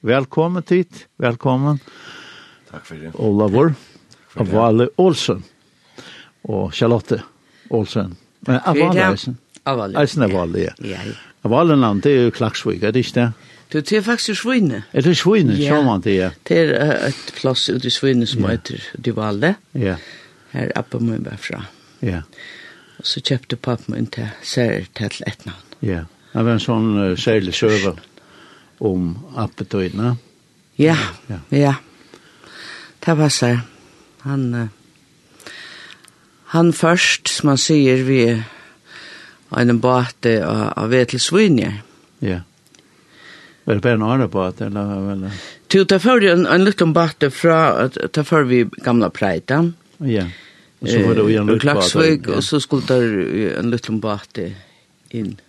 Velkommen tid, velkommen. Takk for det. Olavur, Avale Olsen og Charlotte Olsen. Men Avale Olsen. Avale. Eisen Avale, ja. ja. Avale navn, det er jo Klaksvik, er det ikke det? Du, det er faktisk Svine. Er det Svine, ja. så man det, ja. Det er et plass ute i Svine som ja. heter Divale. Ja. Her er Abba min fra. Ja. Og så kjøpte pappa min til sær til et navn. Ja. Det var en sånn uh, særlig søver om appetøyene. Ja, ja, ja. Det passer. Han, han først, som han sier, vi er en bate av svine Ja. Var det bare en annen bate, eller? Jo, det var en, en liten bate fra, det var vi gamla preitan. Ja, og så var det jo en liten bate. Og så skulle det en liten bate inn. Ja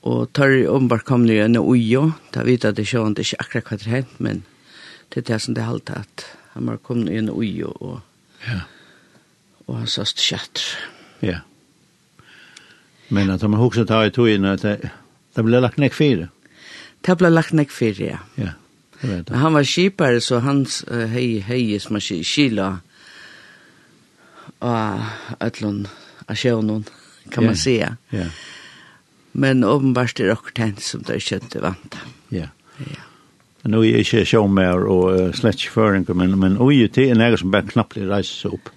Og tar ombar kom det igjen ujo, da vet jeg det ikke om det ikke akkurat hva det hent, men det er det som det halte at han var kom nu igjen ujo, og, ja. og han sa stjatt. Ja. Men at man husker ta i togjen, at det, det ble lagt nek fire. Det ble lagt nek fire, ja. Ja. det vet Men han var skipare, så hans uh, hei, hei, som er skila og ætlån, av sjånen, kan man yeah. säga. Ja. Yeah. Men åpenbart er dere tent som dere kjente vant. Ja. Ja. Men nu er ikke showmer og uh, slett føringer, men, men ui til er noe som bare knapplig reiser seg opp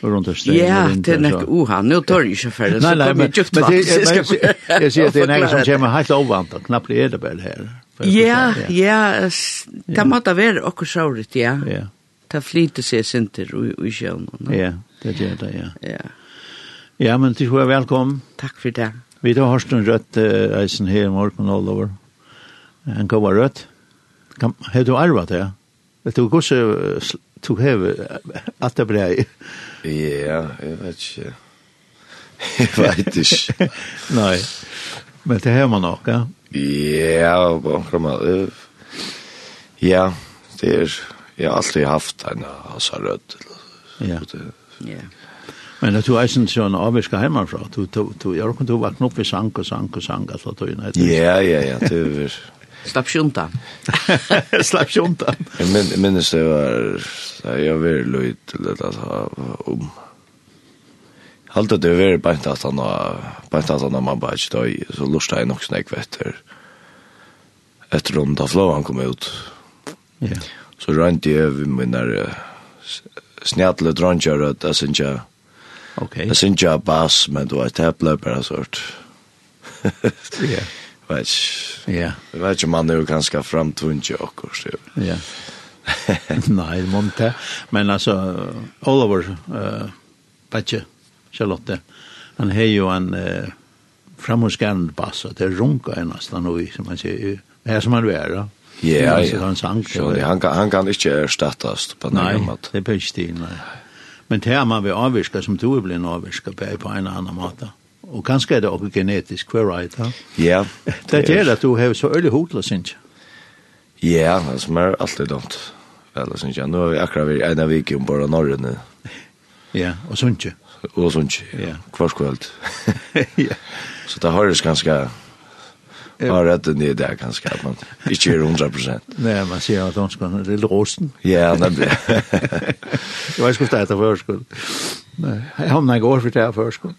rundt og steg. Ja, det er nok oha. Nu tar jeg ikke ferdig, så kommer jeg djupt vant. Jeg sier at det er noe som kommer helt ovant, og knappt er det bare her. Ja, ja, det måtte være så rätt, ja. Ja. Det flyter seg sinter i sjøen. Ja, det gjør det, ja. Ja. Ja, men til hver velkommen. Takk for det. Vi har hørt en rødt eisen her i morgen all over. En gav rødt. Har du arvet det? Vet du hvordan du har at det ble? Ja, jeg vet ikke. Jeg vet ikke. Nei, men det har man nok, ja? Ja, bare Ja, det er, jeg har alltid haft en av oss rødt. Ja. Ja. Men det tog eisen sånn avviska hjemmefra. Du, du, du, jeg kunne tog vakna opp i sang og sang og sang, altså tog inn. Ja, ja, ja, det er Slapp sjunta. Slapp sjunta. Jeg min, minnes det var, jeg var veldig løy til det, altså, om... Halt det var bænt at han var, bænt at han var bare ikke døy, så lurte jeg nok snakk etter, etter om da flåan kom ut. Ja. Så rønte jeg over min der snjatlet røntgjør at jeg synes jeg, Okay. Jeg synes ikke bass, men du vet, det ble bare sort. Ja. Vet ikke. Ja. Jeg vet ikke om han er jo ganske fremtunnig akkurat. Ja. Nei, det må ikke. Men altså, Oliver, uh, vet Charlotte, han har jo en uh, framhåndsgærende bass, og det runker jeg nesten nå i, som han sier, her som han er, ja. Ja, ja. Han, sang, han, kan han kan ikke erstattes på den måten. Nei, det bør ikke stil, nei. Men det er man vil avvirka som du er blitt avvirka på, på en eller annen måte. Og kanskje er det også genetisk, hver right, ha? Ja. Det er det at du har så øyelig hodla, synes jeg. Ja, det som er alltid dumt. Eller synes jeg, nå er vi akkurat vi en av viken bare norrene. Ja, og synes jeg. Og synes jeg, ja. Kvarskveld. ja. Så det høres ganske har rett det är där kanske at man ikke er 100 prosent. Nei, man sier at att skal ha lille rosten. Ja, nemlig. Jeg vet ikke hvordan det er var skuld. Jeg har hamnar år for det er för skuld.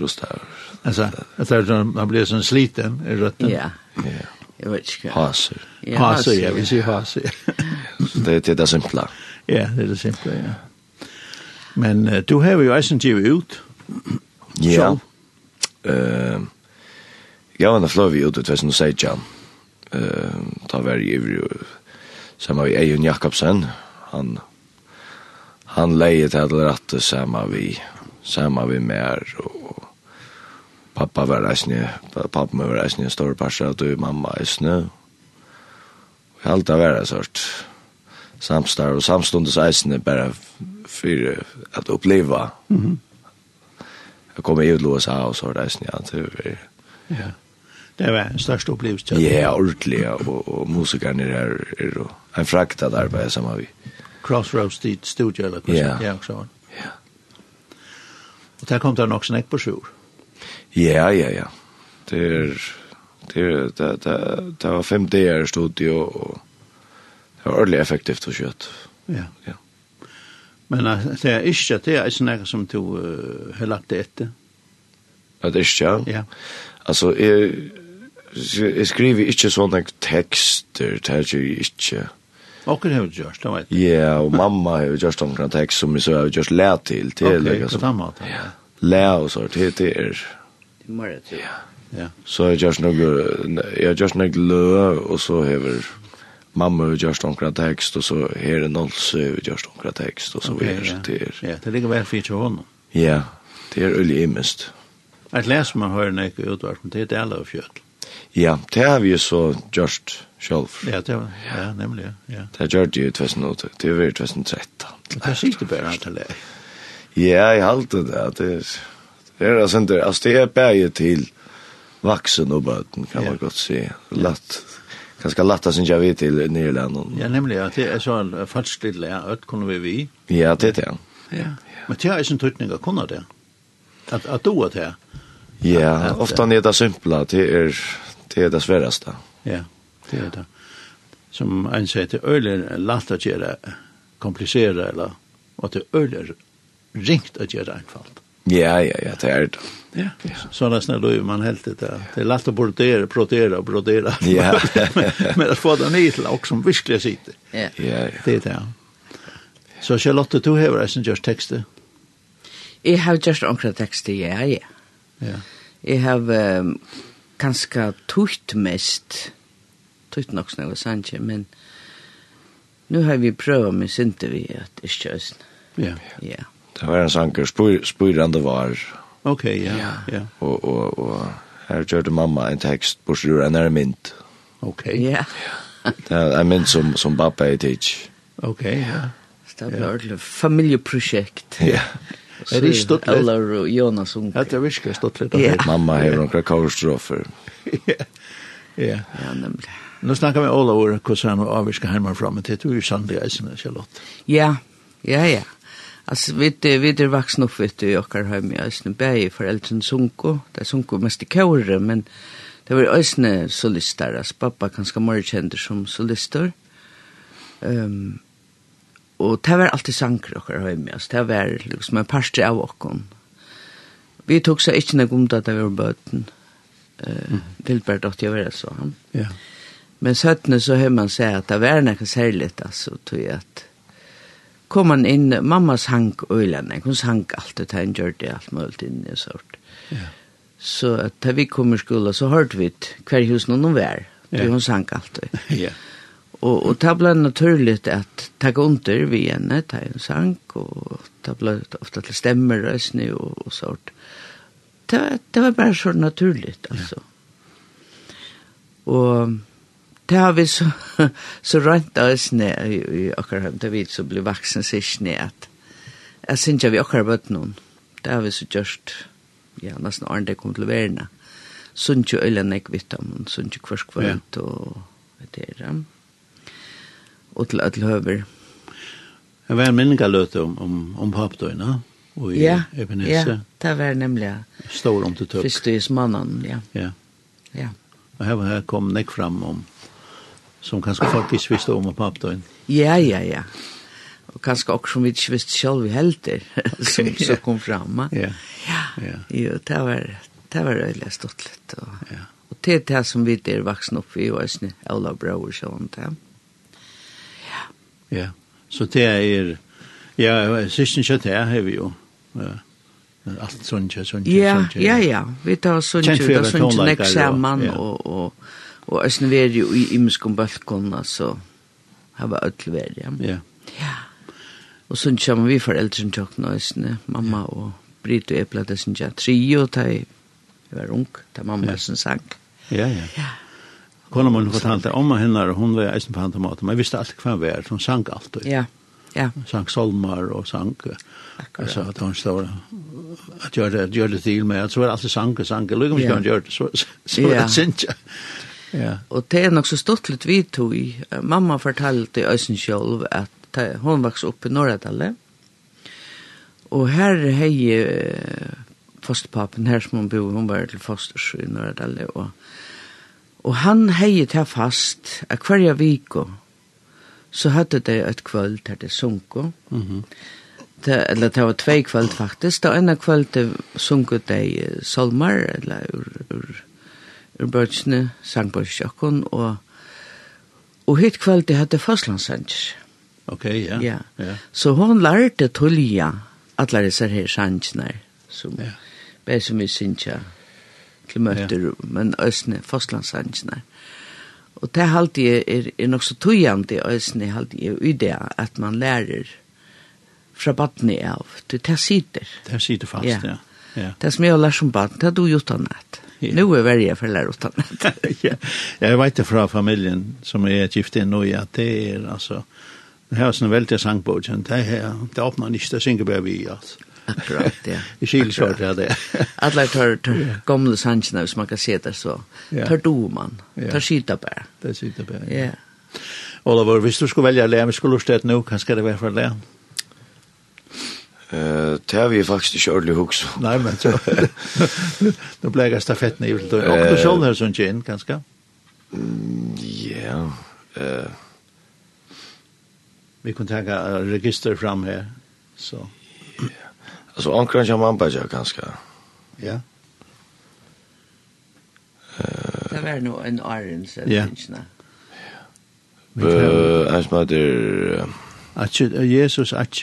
Rostar. Altså, at det er sånn, man blir sånn sliten i røtten. Ja. Ja. Jeg vet ikke. Haser. Haser, ja, vi ser haser. Det är det simpla. Ja, det er det simple, ja. Men du har jo eisen givet ut. Ja. Ehm Jag var flöv vi ut utvesen och säger Ta var i sammen med Eion Jakobsen. Han han lejer till att rätta samma vi samma vi mer och pappa var reisende, pappa var resne stor parsa och du mamma är snö. Och allt det var sort samstar och samstundes eisne bara för att uppleva. Mhm. Mm jag kommer ju låsa och så där til vi. Ja. Det var en størst opplevelse. Ja, ordentlig, ja. og, og musikerne er, er, er en fraktet arbeid sammen vi. Crossroads dit studio, eller hva yeah. ja, så. Ja. Og der kom det nok snakk på sjur. Ja, ja, ja. Det er, det er, det, det, det var fem dager i studio, og det var ordentlig effektivt og kjøtt. Ja. Ja. Men det er ikke, det er ikke noe som du uh, har lagt det etter. Det er ikke, ja? Ja. Altså, jeg, jeg skriver ikke sånne tekster, det er jo ikke... Åker har jo gjort det, vet du. Ja, og mamma har jo gjort omkring tekst som vi så har gjort læ til. til ok, på den måten. Ja, læ og så, det er... Det må det til. Ja. Så jeg gjør noe, jeg har gjør noe lø, og så hever mamma har gjort omkring tekst, og så her er Nolse har gjort omkring tekst, og så videre. Okay, er. ja, det ligger vel fint til hånden. Ja, det er øyelig imest. Et les man hører noe utvart, men det er det alle og fjøtt. Ja, det har vi jo så gjort selv. Ja, det var, ja, nemlig, ja. Det har gjort jo i 2008, det var i 2013. Det er sikkert du bare til det. Ja, jeg halte det, det er, det er altså det, altså det er bare til vaksen og bøten, kan man godt si. Latt, ganske latt synes jeg vi til Nyrlanden. Ja, nemlig, ja, det er så falsk lille, ja, ødt kunne vi vi. Ja, det er det. Ja, men det er ikke en tøytning å kunne det. At, at du er det. Ja, ofte er det simpelt, det er, Det är det svåraste. Ja, det är det. Som en sier det är öjligen lätt att göra komplicera eller att det er öjligen ringt å gjøre enkvalt. Ja, ja, ja, det är det. Ja, så det då är man helt det. Det är lätt att brodera, brodera, brodere. Ja. Men att få den ned til och som virkelig sitter. Ja, ja. Det är det. Så Charlotte, du har resten just texter? Jeg har just omkring tekster, ja, ja. Ja. Jeg har um, ganske tukt mest, tukt nok snakka sanje, men nu har vi prøvd med synte vi at ikke øsne. Ja. Ja. Det var en sanker, spyrande var. Ok, ja. ja. ja. Og, og, og her kjørte mamma en tekst, bortsett ur en er mynt. Ok. Ja. Det er en mynt som, som pappa er tids. Ok, ja. Det var et familieprosjekt. Ja. Er det stått litt? Eller Jonas Unke. Det er virkelig stått litt. Ja. Mamma har noen kakaostrofer. Ja. Ja, nemlig. Nå snakker vi alla våra kusiner och avviska hemifrån, men det er jo sannlig eisende, Charlotte. Ja, ja, ja. Altså, vi er, vi er vuxna opp, vet du, i åkar hem i eisen, bäge föräldren sunko, det er sunko mest i kåre, men det var eisen solister, altså pappa kanskje mer kände som solister. Um, og det var alltid sanger okkar høymi, altså det var liksom en parstri av okkon. Vi tok seg ikke noe om det at det var bøten, uh, Vilberg dott jeg var så han. Ja. Men søttene så høy man seg at det var noe særlig, altså, tog jeg at kom man inn, mamma sang øyland, hun sang alt det her, hun gjør det alt mulig inn i sort. Ja. Så at da vi kom i skolen, så hørte vi hver hus noen var, for ja. hun sang alt det. ja. Og, og det ble naturlig at tagga under vi henne, ta en sang, og det ble ofte til stemmer, røsne og, og sånt. Det, det var bare så naturlig, altså. Ja. Og det har vi så, så rønt av røsne i, i akkurat hem, da vi så ble vaksen sist sikkerne, at jeg synes ikke vi akkurat bøtt noen. Det har vi så gjørst, ja, nesten åren det kom til å verden. Sunt jo øyne jeg vet om, sunt jo kvarskvart, ja. og vet dere, ja og til alle høver. Det var en minningaløte om, om, om papdøyene og i ja, Ebenezer. Ja, det var nemlig Stor om til tøk. Fyrstøysmannen, ja. Ja. ja. Og her, her kom Nick fram om, som kanskje folk ikke visste om papdøyene. Ja, ja, ja. Og kanskje også som vi ikke visste selv helter, som, som kom fram. Ja. Ja. ja. Jo, det var, det var øyelig stått litt. Og, ja. og det er det som vi er vaksen opp i, og jeg snitt, Ola Brauer, sånn, det. Ja. Ja, så det er, ja, sisten kjøtt her har vi jo, ja. Allt sånt, sånt, sånt. Ja, ja, ja. Vi tar sånt, vi tar sånt, nek saman, og, og, og æsne vi jo i imskom balkon, altså, her var öll vær ja. Ja. Ja. Og sånn kommer vi foreldrene tjokkene, æsne, mamma og Britt og Epla, det synes jeg, trio, da jeg var ung, da mamma ja. som sang. Ja, ja. Ja. Kona mun fortalte om henne, hun var eisen på henne mat, men jeg visste alltid hva hun var, hun sang alltid. Ja, ja. Hun sang solmar og sang, Akkurat. altså at hun står, at gjør det, gjør det til med, så var det alltid sang sang, og lykke om ikke hun gjør det, så, så var det sinja. Ja. Og det er nok så stortlet vi tog i, mamma fortalte i Øysen selv at hun vokste opp i Norradale, og her hei fosterpapen her som hun bor, hun var til fosters i Norradale, og Og han hei til fast at hverja viko så hadde det et kvöld der det sunko. Mm -hmm. det, eller det var tvei kvöld faktisk. Det var ena kvöld det sunko de solmar eller ur, ur, ur bøtsene, sangbøtsjokken og Og hitt kvöld det hadde fastlandsanger. Ok, ja. ja. ja. Så hon lærte tulja alle disse her sangene, som, ja. som vi synsja til møter, ja. men Østene, fastlandsangene. Og det halte jeg er, er nok så tøyende østene, halte jeg i det, at man lærer fra badene av, til det sitter. Det sitter fast, ja. ja. ja. Det som jeg har lært som baden, det har du gjort annet. Ja. Nu er verja for lærer utan ja. Jeg vet det fra familien som jeg er gift inn i, at det er, altså, det her er sånn veldig sangbogjen, det her, det åpner ikke, det synger bare vi, altså. Akkurat, ja. I kylkjort, ja, det. Alla tar, tar gamla sannsina, hvis man kan se det så. Tar doman, tar skytabær. Tar skytabær, ja. ja. Oliver, hvis du skulle välja lem, skulle du stedet nå, hva skal det være for lem? Eh, det har vi faktisk ikke ordentlig hos. Nei, men så. Nå ble jeg stafetten i vildt. Og du selv har sånn kjent, kanskje? Ja. eh. Vi kunne tenke register fram her, så. Alltså ankran kan man bara ganska. Ja. Eh. Det var nog en iron så det inte. Ja. Eh, as mother Att Jesus att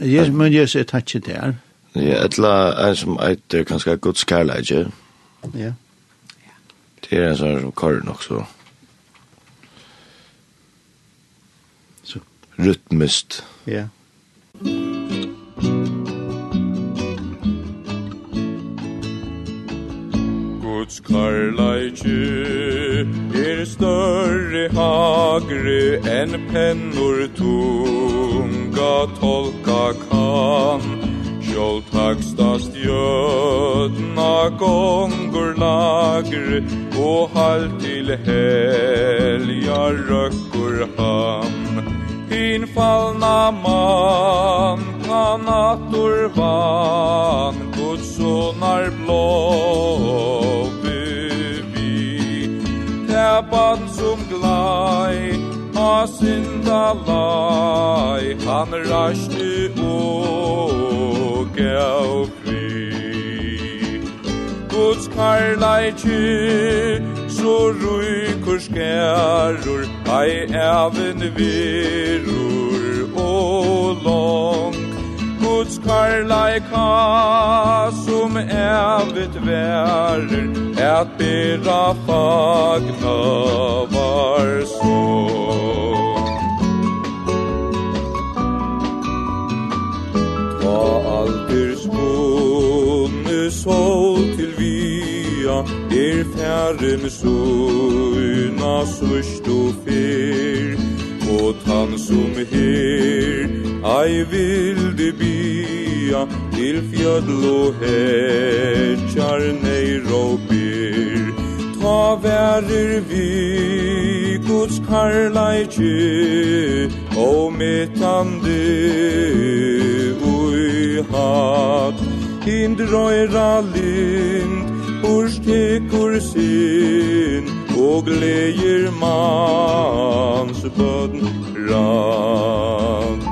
Jesus men Jesus är touchet där. Ja, etla en som eitir ganska Guds kærleidje. Ja. Det är en sån som karer nok så. Så. Rytmist. Ja. Yeah. Guds karlaiki er større hagre enn pennor tunga tolka kan. Sjål takstast jötna gongur lagre og halt til helja røkkur han Hin fallna man kan attor van Guds sonar blå rabatt som glai Ha synda lai Han rasti og gav fri Guds karlaiki Så ruikur skærur Ai even virur og long. Guds karlaika Som evet verer Et bera fagna var så Ta alder spåne sol til via Er færre med søgna sørst og fyr Og tann som her Ei vilde bia Til fjödl og hetjar neir og byr ta verer vi Guds karlaiki og metande ui hat. Hindrøyra lind urstekur sin og gleir mans bødn rand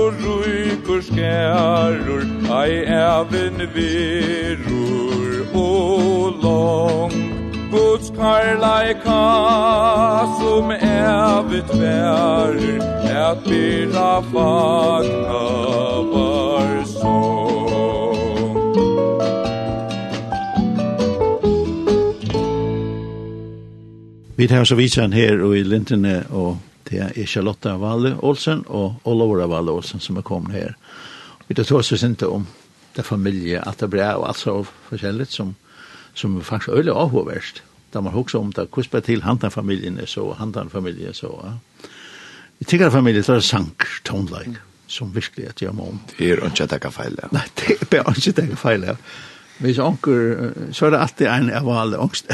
og ruikur skærur Ei evin virur og long. Guds karlaika som evit verur at byrra fagna var sång Vi tar så vitsen her og i lintene og Det er Charlotte Valle Olsen og Olavora Valle Olsen som er kommet her. Vi tar oss ikke om det familie, at det blir og alt så forskjellig som, som er faktisk øyelig avhåverst. Da man husker om det, hvordan ble til hantan familien så, hantan familien så. Ja. Vi familie så er sank, tonelike, som virkelig at jeg må om. Det er ikke det feil, ja. Nei, det er bare ikke det feil, ja. Hvis onker, så er det alltid en av alle ångst.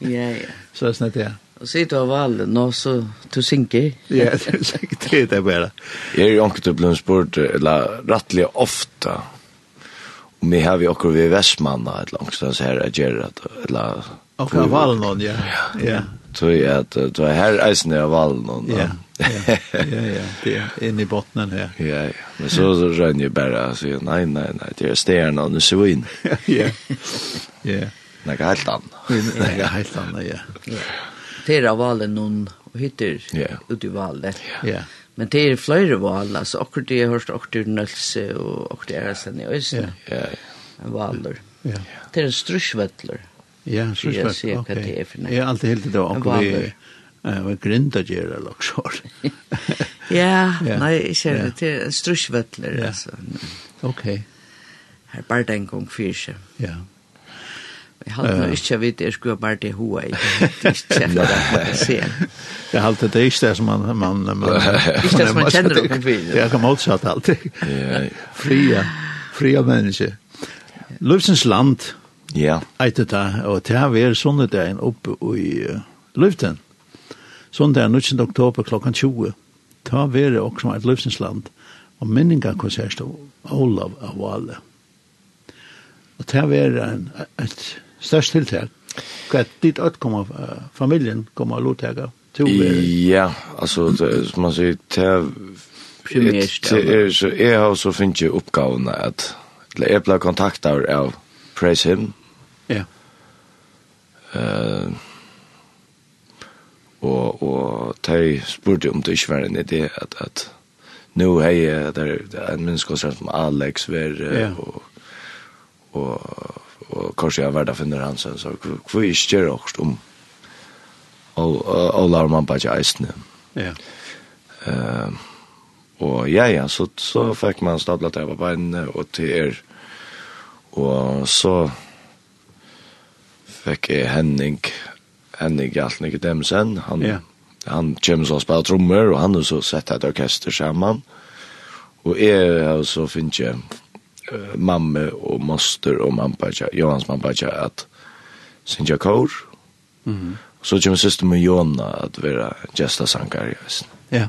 ja, ja. Så er det snett, ja. Og sier du av alle nå, så du synker. Ja, det er sikkert det bare. Jeg er jo ikke til å bli spurt, eller rettelig ofte, om vi har vi akkur ved Vestmanna, eller angstans her er Gerard, eller... Akkur av noen, ja. Ja, tror jeg at du er her eisen av Valnån. Ja, ja, ja, det er inne i bottenen her. Ja, ja, men så rønner jeg bare, sier, nei, nei, nei, det er stjerna, nu så. Ja, ja, ja. Nei, helt annet. Nei, helt annet, ja. Ja det av valen noen hytter yeah. ut i valet. Ja. Yeah. Men det er flere val, altså akkurat det jeg hørte, akkurat Nølse og akkurat Eresen i Øysene. Ja, ja. Valer. Ja. Det er en strusjvettler. Ja, strusjvettler, ok. Det er for noe. Ja, alt er helt det var akkurat vi var grinda gjerra laksår. Ja, nei, ikke det. Det er en strusjvettler, altså. Ok. Her bare den gang fyrir seg. Ja. Jeg halte uh, ikke jeg vet, jeg skulle bare det hoa, jeg halte ikke jeg se. Jeg halte det ikke det som man... man, man ikke det som man kjenner opp i. Det er ikke motsatt alltid. Fria, fria mennesker. Løvsens land, ja. eit det, og det har vært søndagen oppe i uh, Løvden. Søndagen 19. oktober klokkan 20. Det har vært også et Løvsens land, og minninga konsert av Olav av Valle. Og det har vært en, et størst tiltak. Hva er ditt at kommer uh, familien kommer lovtaker? Ja, altså, som man sier, det Primært, det är så jeg har så finnes jeg oppgavene at jeg ble kontaktet av Praise Him. Ja. Eh, og og de spurte om det ikke var en idé at at nu hei der en menneske som Alex ver og og og kanskje jeg verda finner hans, så hva er ikke det også om? Og, og, lar man bare ikke. Ja. Eh, og ja, ja, så, så fikk man stablet av på beinene og til er. Og så fikk jeg Henning, Henning Hjaltnik Demsen, han, ja. han kommer så og spiller trommer, og han har så sett et orkester sammen. Og jeg har så finnet uh, mamma og moster og mamma och Johans mamma och att synja kor. Mhm. Mm så kommer syster med Jonna att vara gästasankare. Ja. Yeah.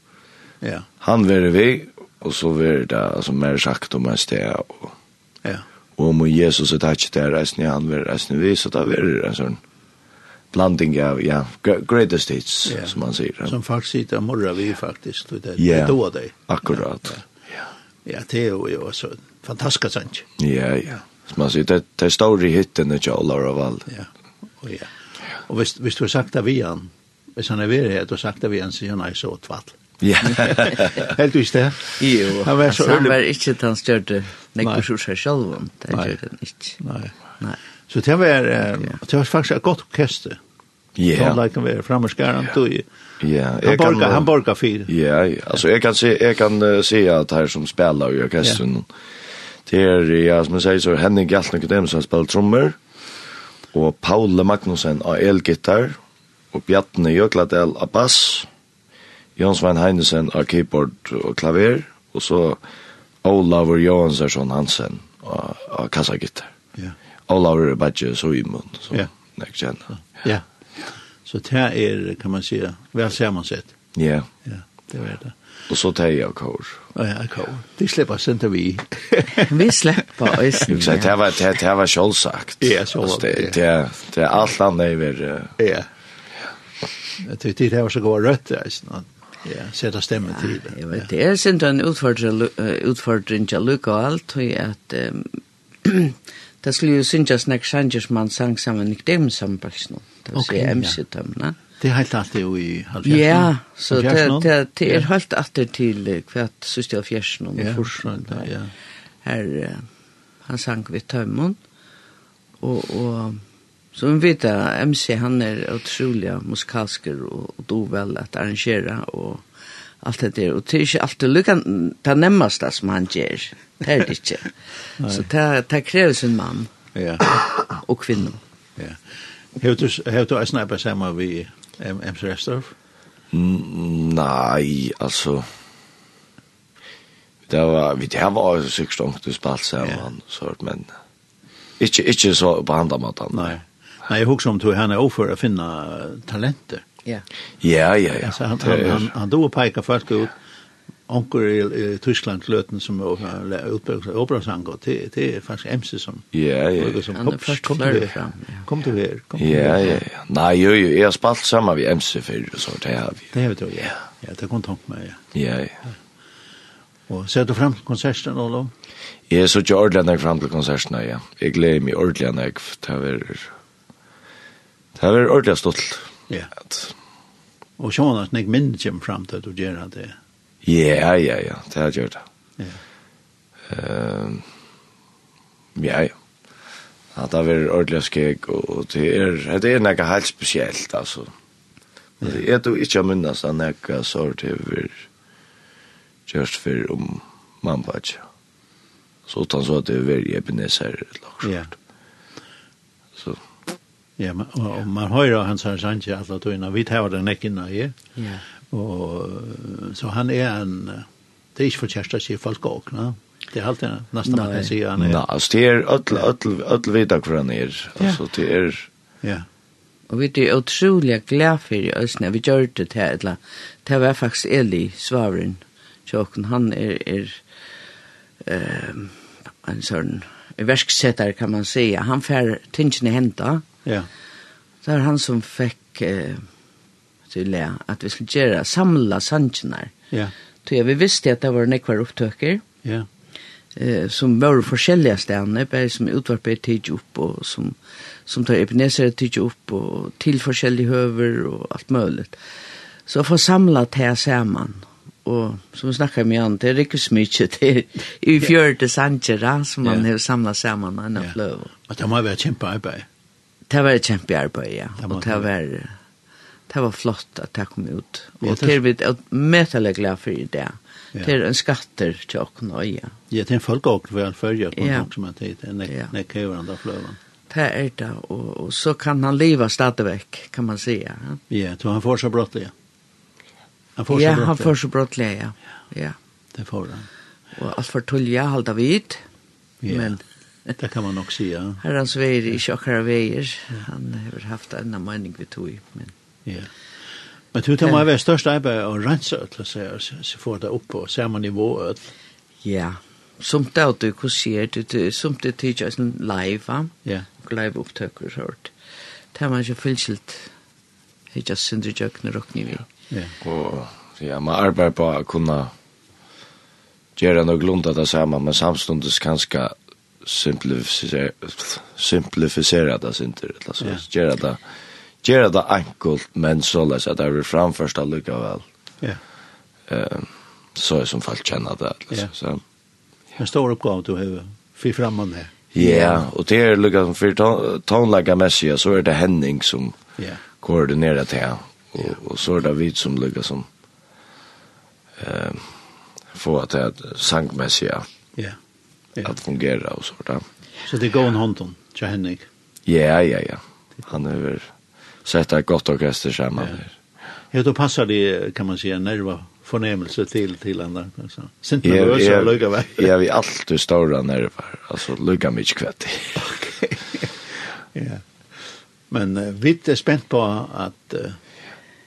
Ja. Han var vi, og så var det, altså, mer sagt om en sted, og, ja. og om Jesus er takk til reisende, han vere reisende vi, så da var det en sånn blanding av, ja, greatest hits, ja. som man sier. Som faktisk sitter og morrer vi faktisk, det, ja. det er det. Akkurat. Ja, ja. ja det er jo også fantastisk, sant? Ja, ja. Som man sier, det, det er store hittene til av Ravall. Ja, og ja. Og hvis, hvis du har sagt det vi han, hvis han er ved det, du har sagt det vi han, så er han så tvall. Ja. Helt du det? Jo. Han var så Han var ikke den største nekker som seg selv om. Det gjør den ikke. Nei. Nei. Så det var, det var faktisk et godt orkester. Ja. Yeah. Tom Leiken var framme skæren du i. Ja. Han borga, han borga fyr. Ja, ja. Alltså jag kan se, jag kan uh, se att här som spelar i orkestern. Ja. Det är, ja, som jag säger så, Henning Gjaltnik och dem som spelar trummor. Och Paule Magnusson av elgitar. Och Bjartne Jökladel av bass. Jan Svein Heinesen av keyboard og klaver, og så Olavur Johansson Hansen av, av kassagitter. Ja. Olavur er bare så i munn, så ja. jeg kjenner. Ja. Så det er, kan man säga, väl sammansett. Ja. Ja, det var det. Og så tar jeg kår. Ja, kår. De slipper oss ikke vi. vi slipper oss. Det var, det, det var selvsagt. Ja, selvsagt. Det, det, det er alt annet jeg vil... Ja. Jeg tyckte det var så god rødt, altså ja, sätta stämmen till det. Ja, vet, det är sent en utfordring utfordring till Luca allt och att det skulle ju synas när Sanchez man sang samman med dem som baksen. Det vill säga MC va? Det är helt alltid i halvfjärsen. Ja, så det, det, det är helt alltid till kvart syster av fjärsen och forsen. Ja, ja. Här, han sang vid tömmen. Och, och Så vi vet at MC han er utrolig musikalsker og, og dovel at arrangera og alt det der. Og det er ikke alltid lykken, det nemmeste som han gjør. Det er det ikke. så det, det krever sin mann ja. og kvinne. Ja. Har du, har du snakket sammen med MC Restorff? Mm, nei, altså... Det var, vi det var jo sikkert stångt du spalt sammen, yeah. så, men... Ikke, ikke så på andre måten. Nei. Nei, jeg husker om du han er overfor å finne talenter. Ja. Ja, ja, ja. Altså, han, han, han, han då peker folk ut, onker i, i Tyskland löten som är operasanger det det är faktiskt MC som ja ja ja. som kom kom du fram kom du här kom ja ja ja. Nei, jo jo jeg har spalt sammen med MC før, så det har vi. Det har vi ja. Ja. Det kom tanke med ja. Ja ja. och ser du fram till konserten då Jeg er så Jordan där fram til konserten ja. Jeg gleder meg ordentlig ordentligt när jag tar Det var ordentlig stolt. Ja. Og så var det ikke mindre kjem frem til at du gjør det. Ja, ja, ja, det har jeg gjort det. Ja. Um, ja, ja. Ja, det var ordentlig skik, og det er, det er noe helt spesielt, altså. Det er du ikke å minnes at noe sår til vi gjørs for om mamma ikke. Så utan så at det er veldig ebenezer, eller noe sånt. Ja. Ja, man, yeah. og man høyrer hans her sanje alle tøyene. Vi tar den ikke inne i. Ja. Og, så han er en... Det er ikke for kjæreste å si folk også, no? Det er alltid nesten man kan si han er. Nei, altså det er ødel, öll, öll videre hvor han er. Altså det er... Ja. Og vi er utrolig glad for i Østene. Vi gjør det til eller Det var faktisk Eli, svaren. Tjåken, han er, er um, en sånn verksetter, kan man säga. Han får tingene henta, Ja. Det er han som fikk eh, til det, at vi skulle gjøre, samla sannsjene. Ja. Så vi visste at det var nekvar opptøkker. Ja. Eh, som var forskjellige stedene, bare som utvarpet tid opp, og som, som tar epineser tid opp, og til forskjellige høver, og alt mulig. Så få samla det sammen, og som vi snakker med han, det er ikke så mye, det er i fjørte sannsjene som man ja. har samlet sammen, han har fløv. Og det må være kjempearbeid det var et kjempe arbeid, ja. Og det var, det var flott at det kom ut. Og det er vi medelig glad for i det. Det er en skatter til åkken og øye. Ja, det er en folkeåk for en følge på ja. noe som er tid, Det en nekkøverende av fløven. Det er det, og, og så kan han leva stadigvæk, kan man si. Ja, ja så han får så brått det, ja. Han får ja, brått han får så brått det, ja. ja. Ja, det får han. Og alt for tullet, halda vidt. Ja. Men det kan man nok säga. Här hans väg i tjockare veier. Han har haft en mening vi tog. Men... Ja. Men du tar mig vara största arbete och rensa ötla så, så får det opp på samme nivå ut. Ja, som det er du kan se det, som det tycker en live, va? Ja. Live upptöker så hört. Det man ju fullskilt. Det just synd jag knä rock vi. Ja. Og, ja, man arbeider på å kunne gjøre noe lunt att det samme, men samstundes kanskje simplificera simplificera det synter eller så göra det göra det enkelt men så läs att det är framförst att lycka väl. Ja. Ehm så är som folk känner det alltså så. En stor uppgåva du har för framan här. Ja, och det är lycka som för tonlägga messia så är det Henning som ja koordinerar det och och så är det vi som lucka som ehm få att det sangmässiga. Ja ja. att fungera och så där. Så det går en hand till Henrik. Ja, ja, ja. Han har väl sett ett gott orkester samman. Ja. ja, då passar det kan man säga nerva förnemmelse till till andra alltså. Sent nervös och lugga väl. Ja, vi alltid stora nerver. Alltså lugga mycket kvätt. Okej. Ja. Men uh, vi är spänt på att uh,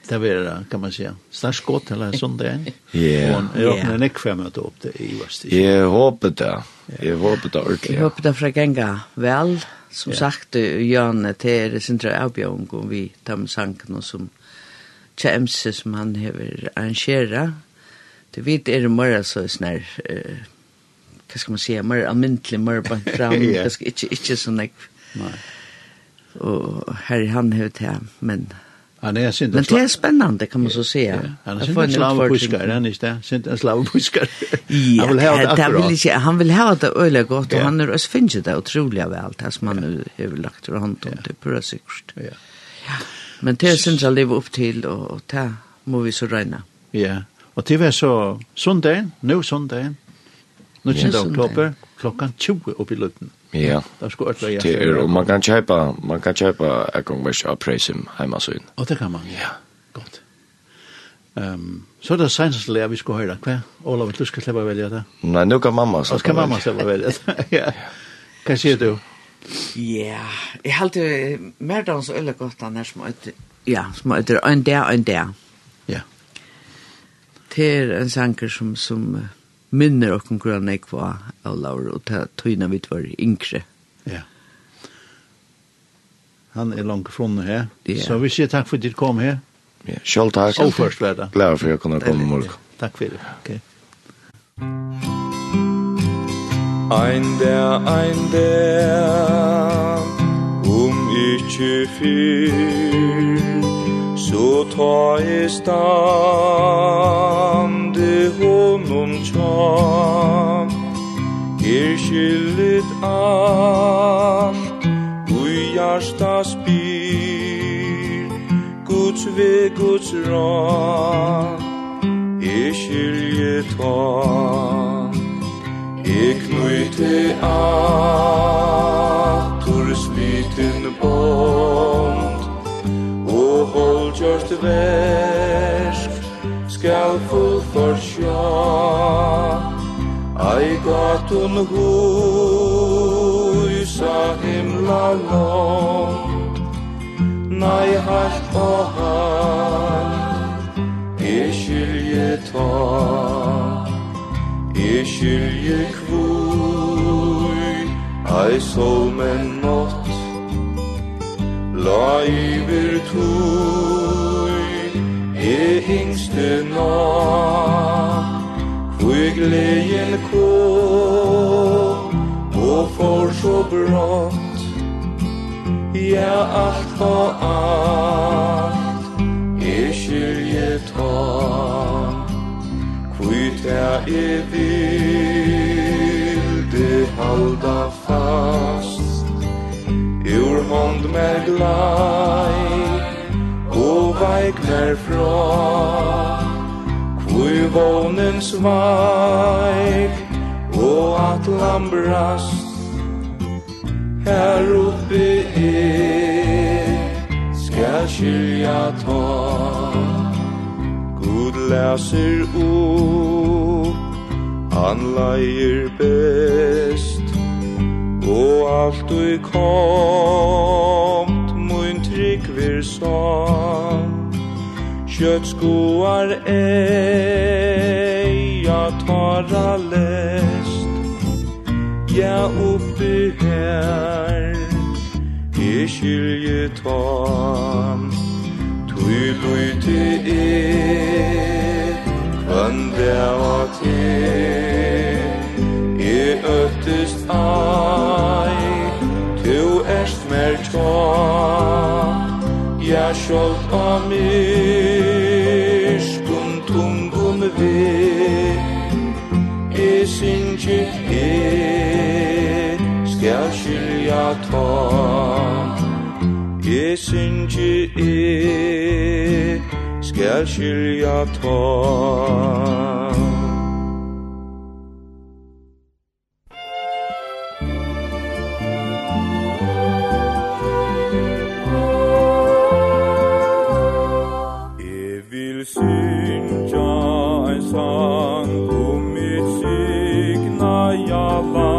det var kan man säga. Snart skott eller sånt där. Ja. Och jag öppnade näck att upp det i väst. Jag hoppas det. Jag hoppas det ordentligt. Jag hoppas det för gänga väl. Som yeah. sagt, Jan till det sin tror jag om vi tar med sanken och som James som han har arrangera. Det vet är det mer så snär eh vad ska man säga mer allmäntlig mer på fram. Det ska inte inte så näck. Nej. Och här han har det men Han är synd. Men det är spännande kan man så säga. Ja, han är synd en slavpuskare, han är inte synd en slavpuskare. han vill ha det akkurat. Vill inte, han vill ha det öliga gott och han är også finns det otroliga väl det som han nu har lagt ur hånd om det pura sikkert. Ja. Men det är synd lever leva upp till och ta må vi så regna. Ja, och det var så söndag, nu söndag, 19 oktober, klockan 20 upp i Lutten. Ja. Det skulle ordla ja. Det är och man kan köpa man kan köpa en gång vars av prisim hemma så in. Och det kan man. Ja. Gott. Ehm um, så det syns det vi ska höra kvar. Olav, du det ska släppa välja det. Nej, nu kan mamma så. Ska mamma släppa välja. ja. Kan se du. Ja, jeg halte mer då så han er som små ja, små det en där en där. Ja. Det er en sanger som som minner og konkurra på av Laura og ta tøyna vi var yngre. Ja. Han er langt från här. Ja. Så vi säger takk för att du kom här. Ja, själv tack. Och först var det. Glad för at jag kunde komma morgen. Ja. Takk for det. Okay. Ein der, ein der, um ich viel. Så ta i stande honom tjam. Er skyllet alt Ui hjärsta spyr. Guds ve Guds ram Er skyllet alt Ek knyte at Tor smiten bom bolgjørst versk skal full for sjå Ai gatun huisa himla lång Nei halt og halt Jeg skilje ta. Jeg skilje kvui Ai sol men natt La tui e hingste natt. Kvui gleien kom og for så brått. Ja, alt var alt e skilje ta Kvui ta e vilde halda fast. Ur hånd med glaj veik mer fra Kvui vånens veik Og at lambrast Her oppe er Skal skilja ta Gud leser opp Han leier best. Og alt du kom mun trygg vir sann Kjøttskoar eia tara lest. Ja oppi her E skilje tam Tui lui te e Kvann deva te E øttest ai Tu erst mer tja Ja, sjolt av mig. ikkje er skal skilja ta Jeg synkje er skal skilja ta jag var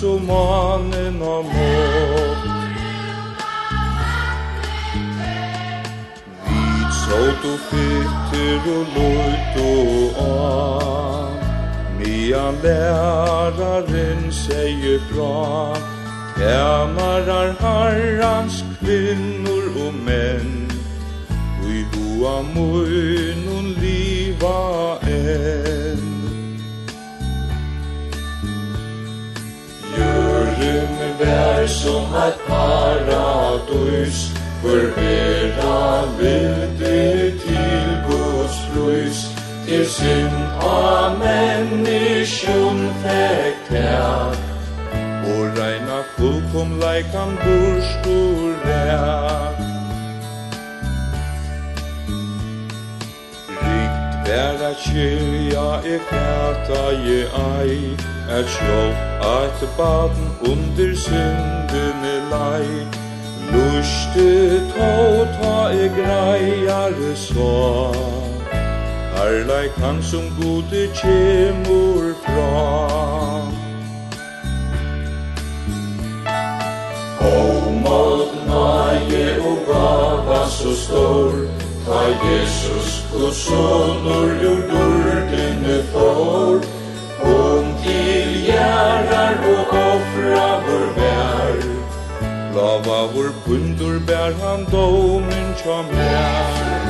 som mannen har mått. Vit såt og fytter og løyt og an, medan læraren sier fra, er som et paradus For verda vildi til Guds frus Til synd av menneskjon fekk her Og reina fullkom leikan burskur rær Rikt vær at kyrja e fæta je ei Et sjål at baden under syndene lei. Luste to ta e greiare så Herleik han som gode kjemur fra. O målt nage og gava så stor Ta Jesus, Guds sonor, jordordene får bærar og offra vår bær Lava vår pundur bær han domen tja mær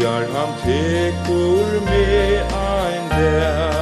Tøyar han tekur med ein der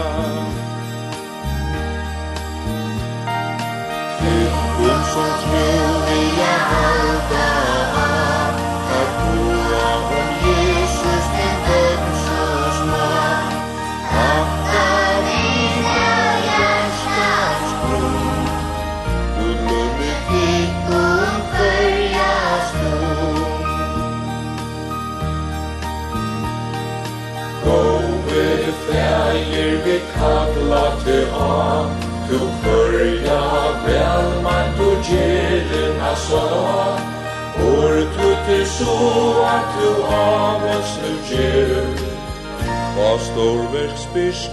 kalla te a Tu kyrja vel man tu gjerina sa Or tu te so a tu avans nu gjer Hva stor verksbyrsk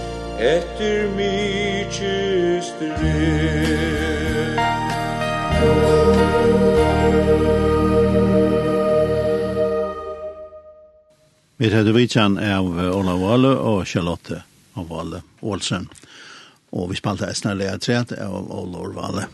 etter mykje Vi hadde vitsan av Ola Walle og Charlotte av Valle Olsen. Og vi spalte Esna lea tret av Olor Valle.